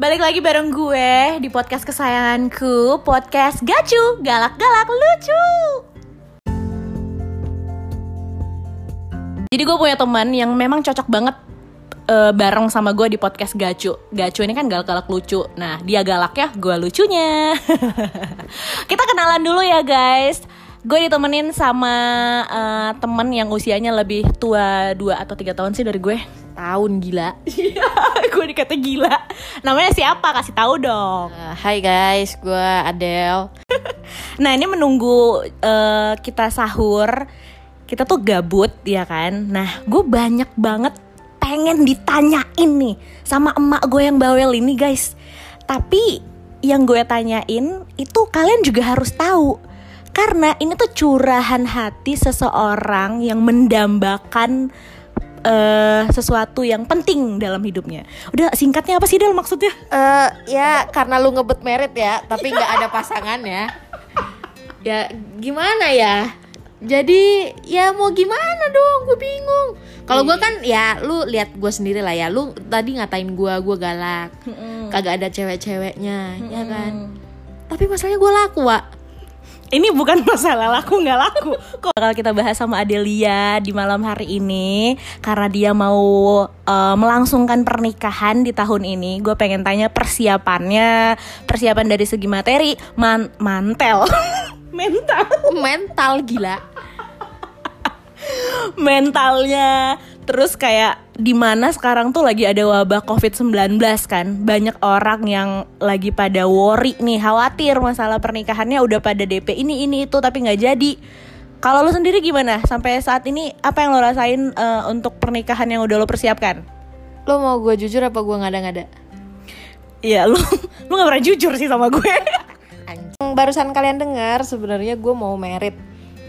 Balik lagi bareng gue di podcast kesayanganku Podcast Gacu, galak-galak lucu. Jadi gue punya teman yang memang cocok banget eh, bareng sama gue di podcast Gacu. Gacu ini kan galak-galak lucu. Nah dia galak ya, gue lucunya. Kita kenalan dulu ya guys. Gue ditemenin sama eh, temen yang usianya lebih tua 2 atau 3 tahun sih dari gue tahun gila. Iya, gue dikata gila. Namanya siapa? Kasih tahu dong. Uh, Hai guys, gue Adele. Nah, ini menunggu eh, kita sahur. Kita tuh gabut, ya kan? Nah, gue banyak banget pengen ditanyain nih sama emak gue yang bawel ini, guys. Tapi yang gue tanyain itu kalian juga harus tahu. Karena ini tuh curahan hati seseorang yang mendambakan eh, sesuatu yang penting dalam hidupnya. Udah singkatnya apa sih Del maksudnya? Eh ya karena lu ngebet merit ya, tapi nggak ada pasangannya. Ya gimana ya? Jadi ya mau gimana dong? Gue bingung. Kalau gue kan ya lu lihat gue sendiri lah ya. Lu tadi ngatain gue, gue galak. Kagak ada cewek-ceweknya, ya kan? Tapi masalahnya gue laku, Wak. Ini bukan masalah laku nggak laku. Kok bakal kita bahas sama Adelia di malam hari ini karena dia mau eh, melangsungkan pernikahan di tahun ini. Gue pengen tanya persiapannya, persiapan dari segi materi, man mantel, mental, Mental gila. mentalnya. Terus kayak di mana sekarang tuh lagi ada wabah COVID-19 kan. Banyak orang yang lagi pada worry nih, khawatir masalah pernikahannya udah pada DP ini ini itu tapi nggak jadi. Kalau lo sendiri gimana? Sampai saat ini apa yang lo rasain eh, untuk pernikahan yang udah lo persiapkan? Lo mau gue jujur apa gue ngada-ngada? Iya, lo lo gak pernah jujur sih sama gue. Anjing. Barusan kalian dengar sebenarnya gue mau merit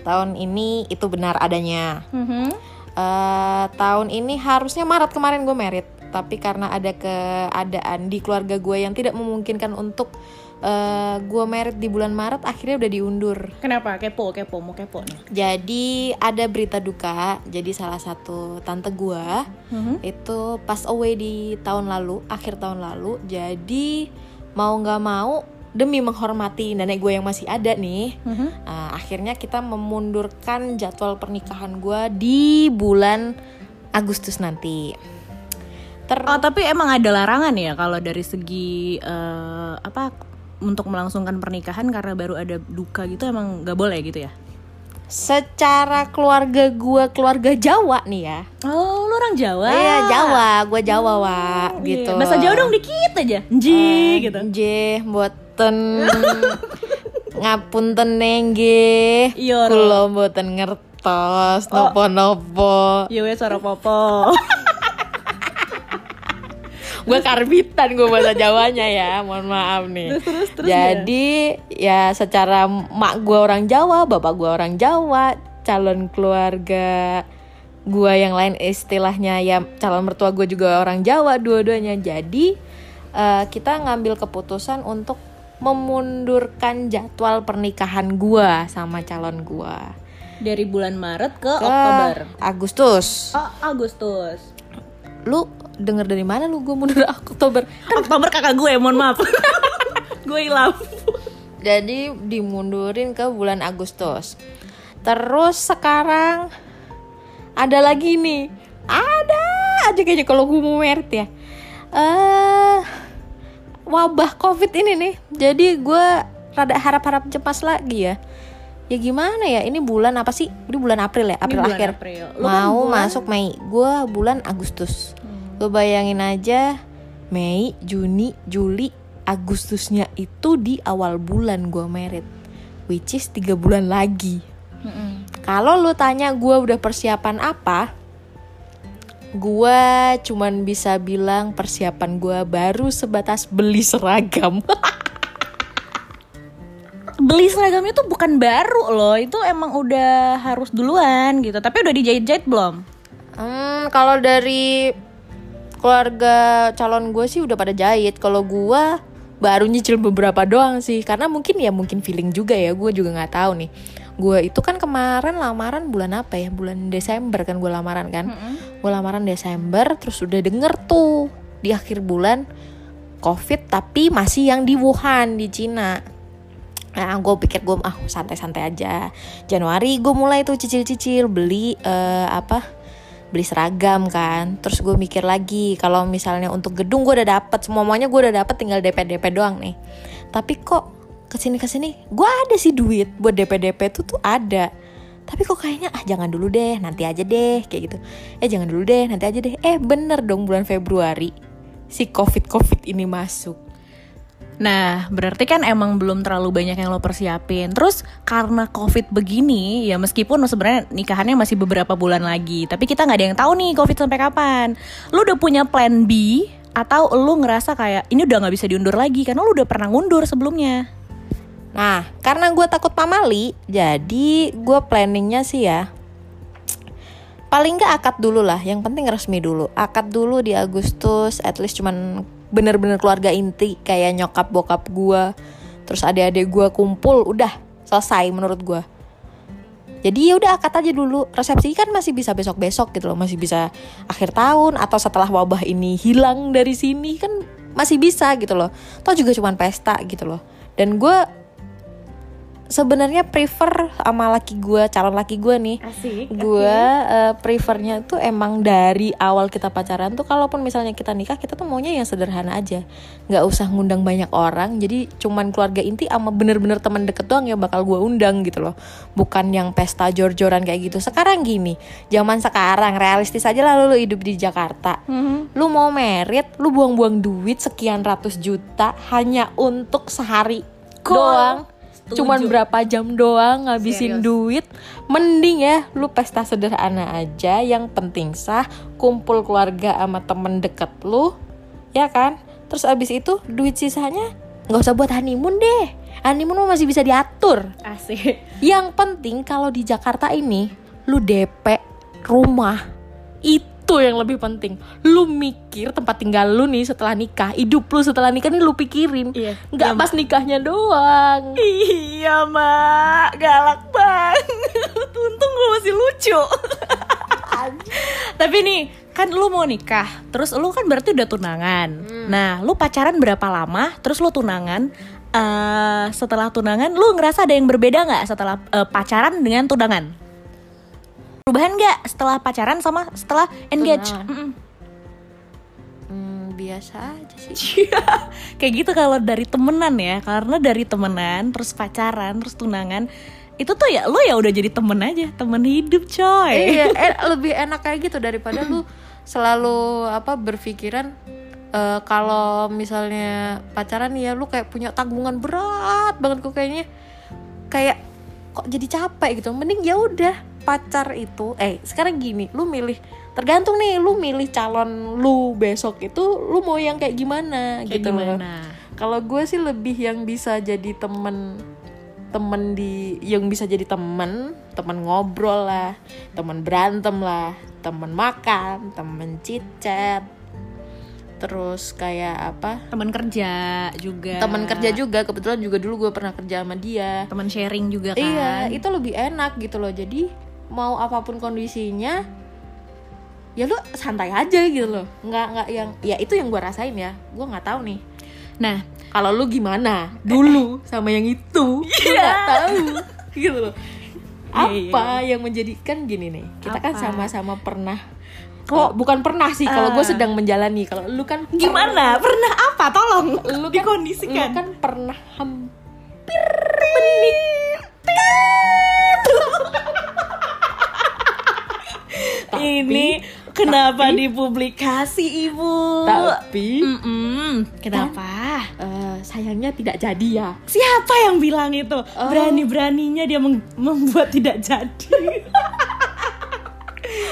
tahun ini itu benar adanya. Mhm. Eh, tahun ini harusnya Maret kemarin gue merit, tapi karena ada keadaan di keluarga gue yang tidak memungkinkan untuk eh, gue merit di bulan Maret, akhirnya udah diundur. Kenapa? Kepo, kepo, mau kepo nih. Jadi ada berita duka. Jadi salah satu tante gue Mhm. itu pass away di tahun lalu, akhir tahun lalu. Jadi mau nggak mau demi menghormati nenek gue yang masih ada nih, Mhm. uh, akhirnya kita memundurkan jadwal pernikahan gue di bulan Agustus nanti. Ter Oh tapi emang ada larangan ya kalau dari segi eh, apa untuk melangsungkan pernikahan karena baru ada duka gitu emang nggak boleh gitu ya? secara keluarga gue keluarga Jawa nih ya. Oh lu orang Jawa? Iya Jawa, gue Jawa wa gitu. Iya, Bahasa Jawa dong dikit aja, nji Eh, gitu. J boten ngapunten nggih. Iya, Ro. Kula mboten ngertos nopo-nopo. Iya wes suara popo. gue karbitan gue bahasa Jawanya ya mohon maaf nih Terus, terus, terus jadi ya secara mak gue orang Jawa bapak gue orang Jawa calon keluarga gue yang lain istilahnya ya calon mertua gue juga orang Jawa dua-duanya jadi eh, kita ngambil keputusan untuk memundurkan jadwal pernikahan gue sama calon gue Dari bulan Maret ke ke Oktober. Agustus Oh Agustus. lu denger dari mana lu gue mundur Oktober Oktober kakak gue, mohon maaf. gue hilang. Jadi dimundurin ke bulan Agustus. Terus sekarang ada lagi nih. Ada aja kayaknya kalau gue mau merit ya. Eh wabah Covid ini nih. Jadi gue rada harap-harap cemas lagi ya. Ya gimana ya? Ini bulan apa sih? Ini bulan April ya? April bulan akhir. April. Lu kan Mau bulan- masuk Mei. Gue bulan Agustus. Lo bayangin aja Mei, Juni, Juli, Agustusnya itu di awal bulan gue merit. Which is 3 bulan lagi. Mm-mm. Kalau lu tanya gue udah persiapan apa? Gue cuman bisa bilang persiapan gue baru sebatas beli seragam. Beli seragamnya tuh bukan baru loh, itu emang udah harus duluan gitu. Tapi udah dijahit-jahit belum? Hmm, kalau dari keluarga calon gue sih udah pada jahit. Kalau gue baru nyicil beberapa doang sih, karena mungkin ya mungkin feeling juga ya. Gue juga nggak tahu nih. Gue itu kan kemarin lamaran bulan apa ya? Bulan Desember kan gue lamaran kan. Gue lamaran Desember, terus udah denger tuh di akhir bulan covid tapi masih yang di Wuhan di Cina Nah, gue pikir gue ah santai-santai aja. Januari gue mulai tuh cicil-cicil beli eh, apa? Beli seragam kan. Terus gue mikir lagi kalau misalnya untuk gedung gue udah dapet semuanya gue udah dapet tinggal DP DP doang nih. Tapi kok ke sini ke sini gue ada sih duit buat DP DP tuh tuh ada. Tapi kok kayaknya ah jangan dulu deh, nanti aja deh kayak gitu. Eh jangan dulu deh, nanti aja deh. Eh bener dong bulan Februari si covid covid ini masuk. Nah, berarti kan emang belum terlalu banyak yang lo persiapin. Terus karena COVID begini, ya meskipun sebenarnya nikahannya masih beberapa bulan lagi, tapi kita nggak ada yang tahu nih COVID sampai kapan. Lo udah punya plan B atau lo ngerasa kayak ini udah nggak bisa diundur lagi karena lo udah pernah ngundur sebelumnya? Nah, karena gue takut pamali, jadi gue planningnya sih ya paling nggak akad dulu lah. Yang penting resmi dulu. Akad dulu di Agustus, at least cuman bener-bener keluarga inti kayak nyokap bokap gue terus adik-adik gue kumpul udah selesai menurut gue jadi ya udah akad aja dulu. Resepsi kan masih bisa besok besok gitu loh masih bisa akhir tahun atau setelah wabah ini hilang dari sini kan masih bisa gitu loh. Toh juga cuman pesta gitu loh. Dan gue sebenarnya prefer sama laki gue calon laki gue nih Asik. gue uh, prefernya tuh emang dari awal kita pacaran tuh kalaupun misalnya kita nikah kita tuh maunya yang sederhana aja nggak usah ngundang banyak orang jadi cuman keluarga inti sama bener-bener teman deket doang yang bakal gue undang gitu loh bukan yang pesta jor-joran kayak gitu sekarang gini zaman sekarang realistis aja lah lu hidup di Jakarta Mhm. lu mau merit lu buang-buang duit sekian ratus juta hanya untuk sehari Cool. doang. Cuman berapa jam doang ngabisin Serius. duit mending ya lu pesta sederhana aja. Yang penting sah kumpul keluarga sama temen deket lu ya kan? Terus abis itu duit sisanya nggak usah buat honeymoon deh. Honeymoon masih bisa diatur. Asik. yang penting kalau di Jakarta ini lu DP rumah itu yang lebih penting. Lu mikir tempat tinggal lu nih setelah nikah, hidup lu setelah nikah nih lu pikirin. Iya. Nggak Iya, pas nikahnya doang. Iya mak, galak banget. Untung gue masih lucu. Tapi nih, kan lu mau nikah, terus lu kan berarti udah tunangan. Nah, lu pacaran berapa lama? Terus lu tunangan. eh setelah tunangan, lu ngerasa ada yang berbeda nggak setelah eh, pacaran dengan tunangan? Perubahan nggak setelah pacaran sama setelah engage? Hmm, biasa aja sih. Kayak gitu kalau dari temenan ya, karena dari temenan, terus pacaran, terus tunangan, itu tuh ya lo ya udah jadi temen aja, temen hidup coy. iya, eh, lebih enak kayak gitu daripada lu selalu apa berpikiran eh, kalau misalnya pacaran ya lu kayak punya tanggungan berat banget kok kayaknya. Kayak kok jadi capek gitu. Mending ya udah pacar itu eh sekarang gini lu milih tergantung nih lu milih calon lu besok itu lu mau yang kayak gimana Kayak gitu loh gimana? kalau gue sih lebih yang bisa jadi temen temen di yang bisa jadi temen temen ngobrol lah temen berantem lah temen makan temen cicet terus kayak apa Temen kerja juga. temen kerja juga kebetulan juga dulu gue pernah kerja sama dia Temen sharing juga kan. iya itu lebih enak gitu loh jadi mau apa pun kondisinya ya lu santai aja gitu loh. Nggak nggak yang ya itu yang gue rasain ya. Gue nggak tahu nih. Nah, kalau lu gimana dulu sama yang itu? Gua nggak tahu gitu loh. Iya, apa yang menjadikan gini nih? Kita kan Apa? sama-sama pernah. Kok bukan pernah sih kalau gue Ah. sedang menjalani. Kalau lu kan gimana? Pernah apa? Tolong lu kan, dikondisikan. lu kan pernah hampir menikah Ini kenapa dipublikasi ibu? tapi Mm-mm. Kenapa? eh, sayangnya tidak jadi ya Siapa yang bilang itu? Berani-beraninya dia meng- membuat tidak jadi.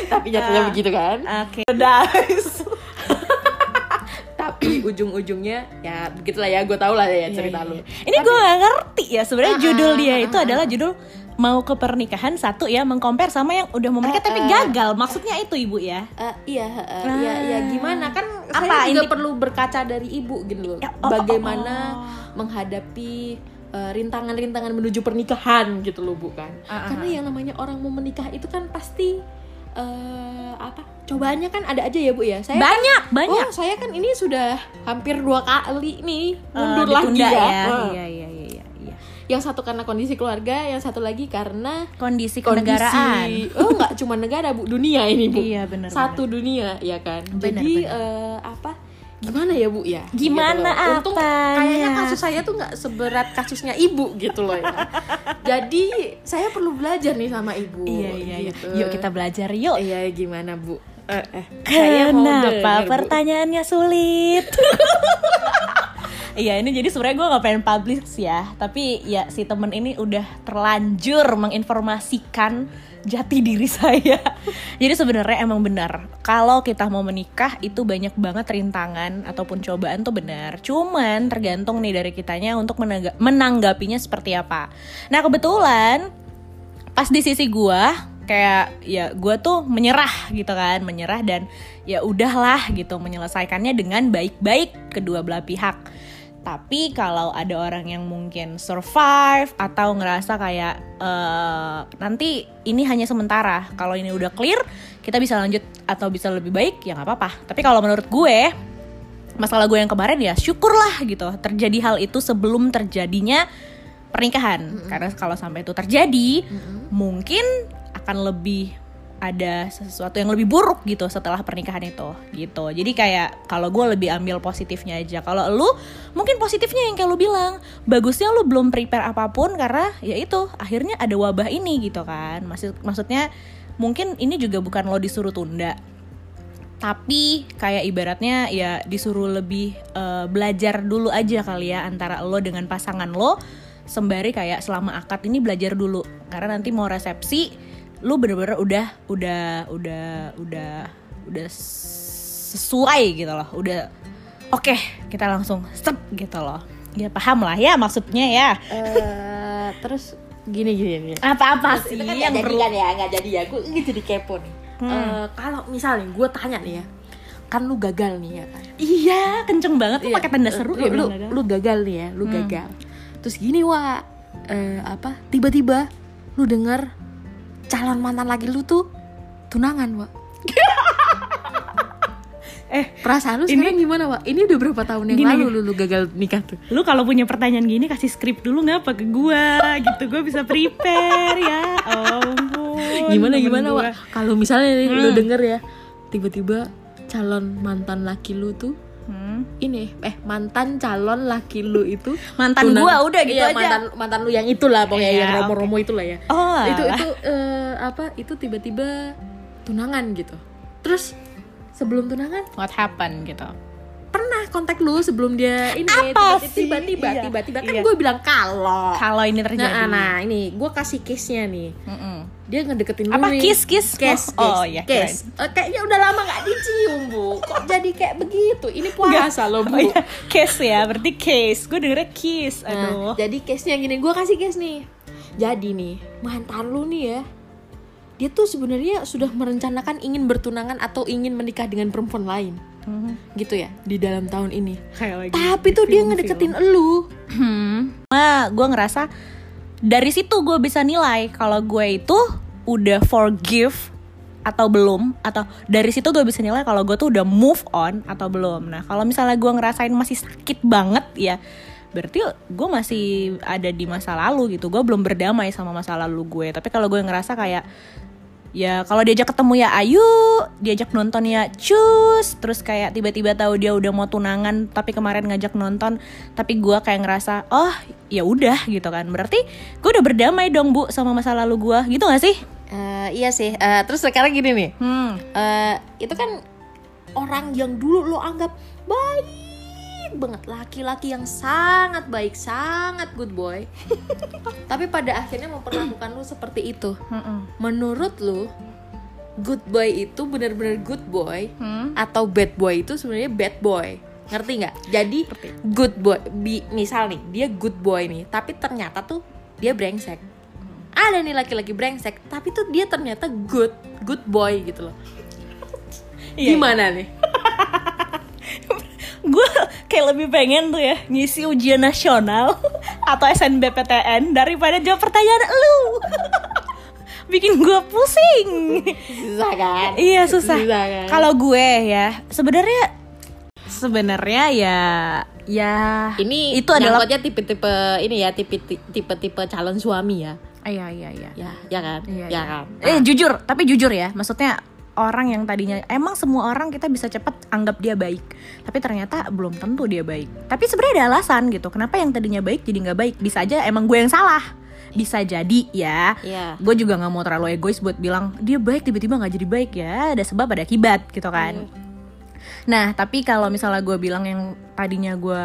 tapi jatuhnya Ah. begitu kan Oke, guys. tapi ujung-ujungnya ya begitulah ya gue tau lah ya cerita lu Ini gue gak ngerti ya sebenarnya Ah, judul ah, dia ah, itu ah, adalah judul mau ke pernikahan satu ya mengcompare sama yang udah mau menikah Ah, tapi ah. gagal. Maksudnya itu ibu ya. Eh, iya, eh, iya, iya gimana kan Apa saya juga ini- perlu berkaca dari ibu gitu loh. Ya, oh, oh, Bagaimana oh. menghadapi eh, rintangan-rintangan menuju pernikahan gitu loh bukan? Ah, ah, Karena yang namanya orang mau menikah itu kan pasti eh, apa cobaannya kan ada aja ya bu ya saya Banyak, kan, banyak. oh saya kan ini sudah hampir dua kali nih Eh, mundur lagi ditunda ya, ya. Eh. Iya, iya, iya. Yang satu karena kondisi keluarga yang satu lagi karena Kondisi kondisi kenegaraan. oh nggak cuma negara bu dunia ini bu Iya, benar, satu dunia ya kan Benar, jadi benar. eh, apa gimana ya bu ya Gimana Gitu loh. untung apanya? kayaknya kasus saya tuh nggak seberat kasusnya ibu gitu loh ya jadi saya perlu belajar nih sama ibu Iya, iya, iya. gitu. Yuk kita belajar yuk. iya gimana bu eh, eh, Kenapa denger, Bu. pertanyaannya sulit? Iya ini jadi sebenarnya gue nggak pengen publish ya, tapi ya si temen ini udah terlanjur menginformasikan jati diri saya. jadi sebenarnya emang benar kalau kita mau menikah itu banyak banget rintangan ataupun cobaan tuh benar. Cuman tergantung nih dari kitanya untuk menangga- menanggapinya seperti apa. Nah kebetulan pas di sisi gua kayak ya gua tuh menyerah gitu kan menyerah dan ya udahlah gitu menyelesaikannya dengan baik-baik kedua belah pihak tapi kalau ada orang yang mungkin survive atau ngerasa kayak eh, nanti ini hanya sementara kalau ini udah clear kita bisa lanjut atau bisa lebih baik ya nggak apa-apa. Tapi kalau menurut gue masalah gue yang kemarin ya syukurlah gitu terjadi hal itu sebelum terjadinya pernikahan. Karena kalau sampai itu terjadi mungkin akan lebih ada sesuatu yang lebih buruk gitu setelah pernikahan itu gitu. Jadi kayak kalau gue lebih ambil positifnya aja. Kalau lu mungkin positifnya yang kayak lu bilang bagusnya lu belum prepare apa pun karena ya itu akhirnya ada wabah ini gitu kan. Maksud maksudnya mungkin ini juga bukan lo disuruh tunda. Tapi kayak ibaratnya ya disuruh lebih eh, belajar dulu aja kali ya antara lo dengan pasangan lo. Sembari kayak selama akad ini belajar dulu. Karena nanti mau resepsi lo bener-bener udah udah udah udah udah sesuai gitu loh. Udah oke kita langsung step gitu loh. Ya paham lah ya maksudnya ya. Eh, terus gini gini gini. Apa-apa sih itu kan yang perlu kan ya? Nggak jadi ya? Gue ini jadi kepo nih. Eh, kalau misalnya gue tanya nih ya kan lu gagal nih ya kan? Iya kenceng banget tuh Iya, pakai tanda seru lu, ya lu, gagal. lu gagal nih ya lu gagal. Terus gini wa eh, apa? Tiba-tiba lu dengar calon mantan lagi lu tuh tunangan wa eh perasaan lu Ini- sekarang gimana wa ini udah berapa tahun yang Gini, lalu lu, lu gagal nikah tuh? Lu kalau punya pertanyaan gini kasih skrip dulu nggak apa ke gua gitu. Gua bisa prepare ya ampun. Gimana temen gimana wa gua. kalau misalnya nih, lu Hmm. denger ya tiba-tiba calon mantan laki lu tuh Hmm. ini eh mantan calon laki lu itu Mantan tunang- gua, udah gitu iya, aja. mantan mantan lu yang itulah pokoknya Iya, yang romo-romo itulah ya. Oh itu itu eh, apa itu tiba-tiba tunangan gitu. Terus sebelum tunangan? What happened gitu? Pernah kontak lu sebelum dia ini Apa tiba-tiba Iya, tiba-tiba. Kan iya. gue bilang kalau. Kalau ini nah, terjadi. Nah ini gue kasih case nya nih. Mm-mm. Dia ngedeketin gue Apa, nih. kiss, kiss? kiss, Oh, kiss, iya, kiss. Eh, kayaknya udah lama gak dicium bu kok jadi kayak begitu ini puasa loh bu oh iya case ya berarti case gue dengernya kiss Nah, aduh jadi case nya gini, gue kasih case nih. Jadi nih, mantan lu nih ya, dia tuh sebenarnya sudah merencanakan ingin bertunangan atau ingin menikah dengan perempuan lain, Mhm. gitu ya, di dalam tahun ini. kayak lagi Tapi tuh dia ngedeketin elu. Hmm. Nah, gue ngerasa dari situ gue bisa nilai kalau gue itu udah forgive atau belum atau dari situ gue bisa nilai kalau gue tuh udah move on atau belum. Nah, kalau misalnya gue ngerasain masih sakit banget ya berarti gue masih ada di masa lalu gitu. Gue belum berdamai sama masa lalu gue. Tapi kalau gue ngerasa kayak ya kalau diajak ketemu ya ayo. Diajak nonton ya cus. Terus kayak tiba-tiba tahu dia udah mau tunangan tapi kemarin ngajak nonton tapi gua kayak ngerasa oh ya udah gitu kan. Berarti gue udah berdamai dong bu sama masa lalu gua. Gitu gak sih? Eh, iya sih. Eh, terus sekarang gini nih, hmm. Eh, itu kan orang yang dulu lo anggap baik banget, laki-laki yang sangat baik, sangat good boy. Tapi pada akhirnya memperlakukan lu seperti itu. Menurut lu good boy itu benar-benar good boy Hmm. atau bad boy itu sebenarnya bad boy ngerti nggak jadi Ngerti. good boy bi- misal nih dia good boy nih tapi ternyata tuh dia brengsek ada nih laki-laki brengsek tapi tuh dia ternyata good good boy gitu loh Iya. gimana nih kayak lebih pengen tuh ya ngisi ujian nasional atau SNBPTN daripada jawab pertanyaan lu. Bikin gue pusing. Susah kan? Iya susah. Kan? kalau gue ya sebenarnya sebenarnya ya ya ini itu adalah tipe-tipe ini ya tipe tipe-tipe calon suami ya? Iya iya iya. Ya ya kan? Iya, ya iya. kan? Eh jujur, tapi jujur ya, maksudnya orang yang tadinya emang semua orang kita bisa cepat anggap dia baik, tapi ternyata belum tentu dia baik. Tapi sebenarnya ada alasan gitu, kenapa yang tadinya baik jadi nggak baik? Bisa aja emang gue yang salah, bisa jadi ya. Iya. Gue juga nggak mau terlalu egois buat bilang dia baik tiba-tiba nggak jadi baik ya, ada sebab ada akibat gitu kan. Nah, tapi kalau misalnya gue bilang yang tadinya gue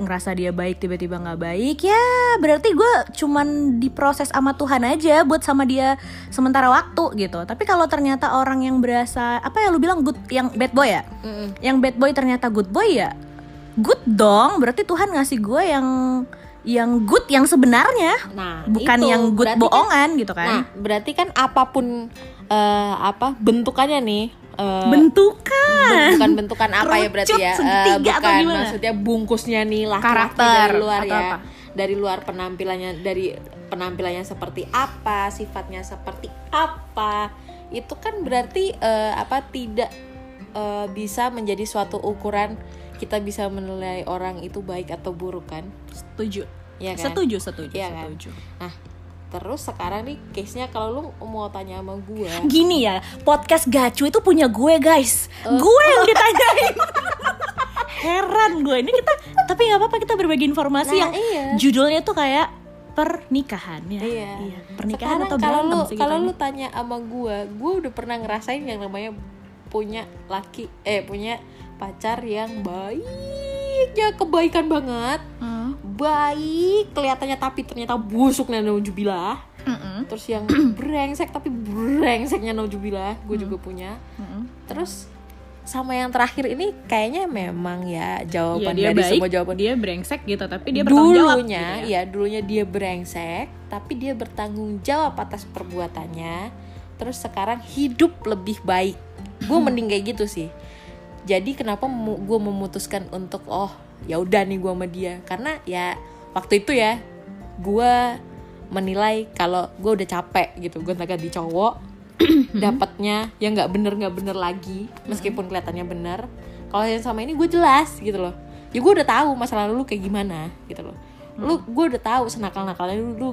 ngerasa dia baik tiba-tiba nggak baik ya berarti gue cuman diproses sama Tuhan aja buat sama dia sementara waktu gitu. Tapi kalau ternyata orang yang berasa apa ya lu bilang good yang bad boy ya? Mm-mm. yang bad boy ternyata good boy ya good dong. Berarti Tuhan ngasih gue yang yang good yang sebenarnya nah bukan itu, yang good berarti kan- bohongan gitu kan. Nah berarti kan apa pun eh, apa bentukannya nih eh, bentukan. bukan bentukan apa ya berarti ya. Atau bukan maksudnya bungkusnya nih laki-laki Karakter dari luar atau ya. apa? dari luar penampilannya dari penampilannya seperti apa sifatnya seperti apa. Itu kan berarti eh, apa tidak eh, bisa menjadi suatu ukuran kita bisa menilai orang itu baik atau buruk kan? Setuju. Iya kan? setuju setuju kan? setuju. Nah terus sekarang nih case nya kalau lu mau tanya sama gue Gini ya, podcast gacu itu punya gue guys. Gue yang ditanyain. Heran gue ini kita, tapi nggak apa-apa kita berbagi informasi Nah, yang iya. judulnya tuh kayak pernikahan ya. Iya. Pernikahan Sekarang atau kalau lu kalau lu tanya sama gue, gue udah pernah ngerasain yang namanya punya laki eh punya pacar yang baik ya kebaikan banget Hmm. Baik kelihatannya tapi ternyata busuk naujubillah Mm-mm. terus yang brengsek tapi brengseknya naujubillah gue juga punya Mm-mm. terus sama yang terakhir ini kayaknya memang ya jawaban dia dari baik, semua jawaban dia brengsek gitu, tapi dia bertanggung jawab. dulunya gitu ya. ya dulunya dia brengsek tapi dia bertanggung jawab atas perbuatannya terus sekarang hidup lebih baik gue mending kayak gitu sih jadi kenapa gue memutuskan untuk oh ya udah nih gue sama dia. Karena ya waktu itu ya gue menilai kalau gue udah capek gitu gue ganti cowok dapatnya yang nggak bener nggak bener lagi meskipun kelihatannya bener. Kalau yang sama ini gue jelas gitu loh. Ya gue udah tahu masa lalu lu kayak gimana gitu loh. Lu gue udah tahu senakal nakalnya lu, lu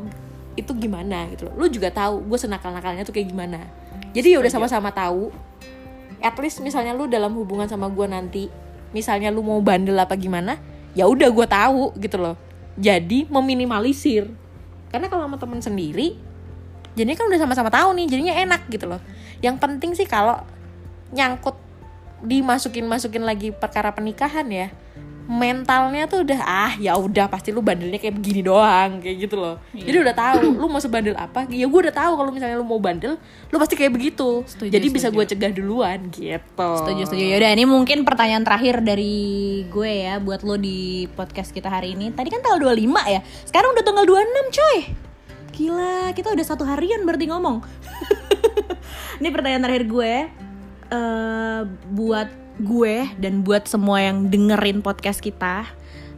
itu gimana gitu loh. Lu juga tahu gue senakal nakalnya tuh kayak gimana. Jadi ya udah sama-sama tahu. At least misalnya lu dalam hubungan sama gue nanti misalnya lu mau bandel apa gimana ya udah gue tahu gitu loh. Jadi meminimalisir. Karena kalau sama temen sendiri jadinya kan udah sama-sama tahu nih jadinya enak gitu loh. Yang penting sih kalau nyangkut dimasukin masukin lagi perkara pernikahan ya mentalnya tuh udah ah ya udah pasti lu bandelnya kayak begini doang kayak gitu loh Iya. jadi udah tahu lu mau sebandel apa ya gue udah tahu kalau misalnya lu mau bandel lu pasti kayak begitu Setuju, jadi bisa setuju. gue cegah duluan gitu Setuju, setuju. Yaudah, ini mungkin pertanyaan terakhir dari gue ya buat lo di podcast kita hari ini. Tadi kan tanggal 25 ya. Sekarang udah tanggal 26, coy. Gila, kita udah satu harian berarti ngomong. ini pertanyaan terakhir gue eh buat gue dan buat semua yang dengerin podcast kita.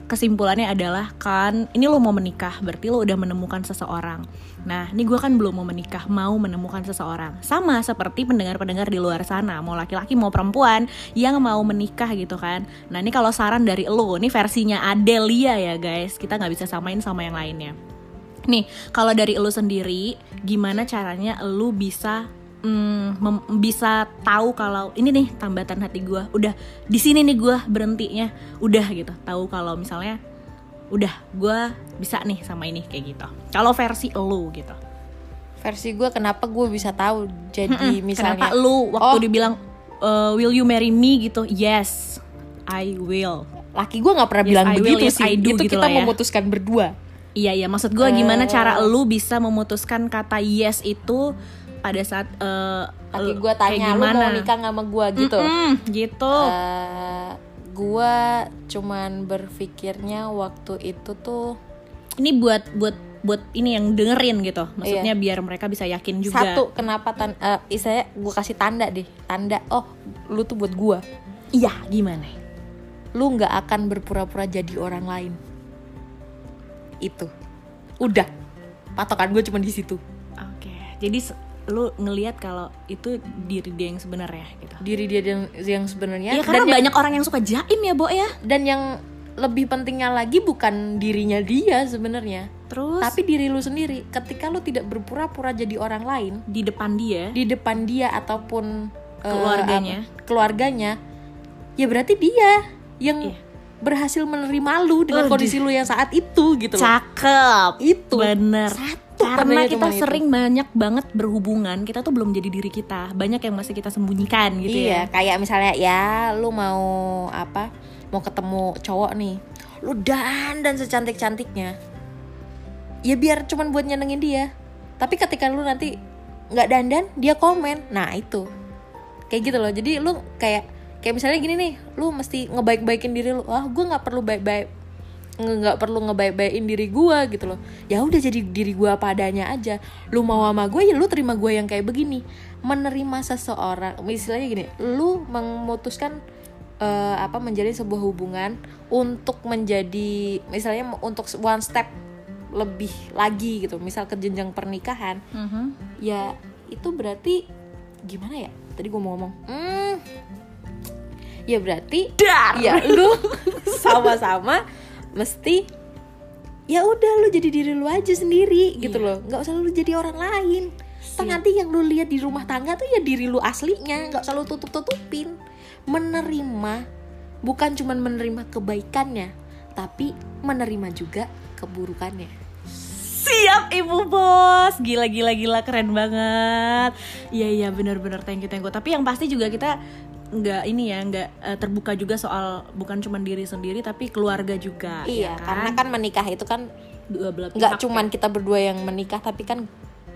Kesimpulannya adalah kan ini lo mau menikah berarti lo udah menemukan seseorang. Nah ini gue kan belum mau menikah mau menemukan seseorang. Sama seperti pendengar-pendengar di luar sana mau laki-laki mau perempuan yang mau menikah gitu kan. Nah ini kalau saran dari lo ini versinya Adelia ya guys kita nggak bisa samain sama yang lainnya. Nih, kalau dari lu sendiri, gimana caranya lu bisa mm, mem- bisa tahu kalau ini nih tambatan hati gua udah di sini nih gua berhentinya, udah gitu. Tahu kalau misalnya udah gua bisa nih sama ini kayak gitu. Kalau versi lu gitu. versi gue kenapa gue bisa tahu jadi Mm-mm, misalnya kenapa lu waktu Oh. dibilang "Eh, will you marry me gitu? Yes, I will. laki gue nggak pernah Yes, bilang I will, begitu yes, sih I do itu gitu kita ya. memutuskan berdua Iya iya maksud gue gimana Eh. cara lu bisa memutuskan kata yes itu pada saat eh, laki lu- gue tanya lu mau gimana?" nikah nggak sama gue gitu Mm-mm, gitu. Eh, gue cuman berpikirnya waktu itu tuh ini buat buat buat ini yang dengerin gitu. Maksudnya biar mereka bisa yakin juga. Iya. satu kenapa tan eh, istilahnya gue kasih tanda deh tanda oh lu tuh buat gue Iya, gimana? lu nggak akan berpura-pura jadi orang lain itu udah patokan gue cuma di situ Oke. Jadi se- lu ngelihat kalau itu diri dia yang sebenarnya gitu. diri dia yang, yang sebenarnya Iya karena dan yang, banyak orang yang suka jaim ya, Bo ya. dan yang lebih pentingnya lagi bukan dirinya dia sebenarnya Terus tapi diri lu sendiri ketika lu tidak berpura-pura jadi orang lain di depan dia di depan dia ataupun eh, Keluarganya. apa, keluarganya ya berarti dia yang Iya. berhasil menerima lu dengan Waduh. kondisi lu yang saat itu gitu loh cakep. itu Bener. Satu Karena kita itu. sering banyak banget berhubungan, kita tuh belum jadi diri kita. Banyak yang masih kita sembunyikan gitu iya ya. kayak misalnya ya lu mau apa mau ketemu cowok nih lu dan dan secantik cantiknya ya biar cuman buat nyenengin dia tapi ketika lu nanti nggak dandan dia komen nah itu kayak gitu loh jadi lu kayak kayak misalnya gini nih lu mesti ngebaik-baikin diri lu ah gue nggak perlu baik-baik nge- nggak perlu ngebaik-baikin diri gue gitu loh. Ya udah jadi diri gue apa adanya aja. Lu mau sama gue ya lu terima gue yang kayak begini. Menerima seseorang misalnya gini lu memutuskan eh, apa menjalin sebuah hubungan untuk menjadi misalnya untuk one step lebih lagi gitu. Misal ke jenjang pernikahan. Mhm. ya itu berarti gimana ya? Tadi gue mau ngomong hmm, ya berarti Dar. ya lu sama-sama mesti ya udah lu jadi diri lu aja sendiri gitu Iya. loh. Nggak usah lu jadi orang lain. Toh nanti yang lu lihat di rumah tangga tuh ya diri lu aslinya. Nggak usah lu tutup tutupin menerima bukan cuman menerima kebaikannya tapi menerima juga keburukannya. Siap ibu bos, gila gila gila. Keren banget. Iya iya. Benar-benar thank you thank you. Tapi yang pasti juga kita nggak ini ya nggak eh, terbuka juga soal bukan cuma diri sendiri tapi keluarga juga. iya ya karena kan menikah itu kan dua belah nggak pihak cuman kita berdua yang menikah tapi kan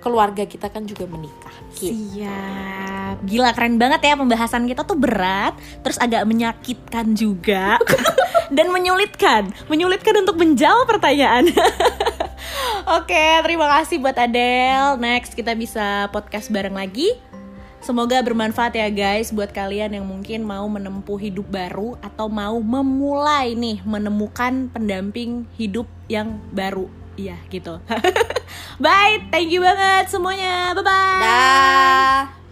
keluarga kita kan juga menikah gitu. Siap. Gila keren banget ya pembahasan kita tuh berat, terus agak menyakitkan juga dan menyulitkan, menyulitkan untuk menjawab pertanyaan. Oke, terima kasih buat Adele. Next kita bisa podcast bareng lagi. Semoga bermanfaat ya guys buat kalian yang mungkin mau menempuh hidup baru atau mau memulai nih menemukan pendamping hidup yang baru. Iya gitu. Bye, thank you banget semuanya. Bye bye.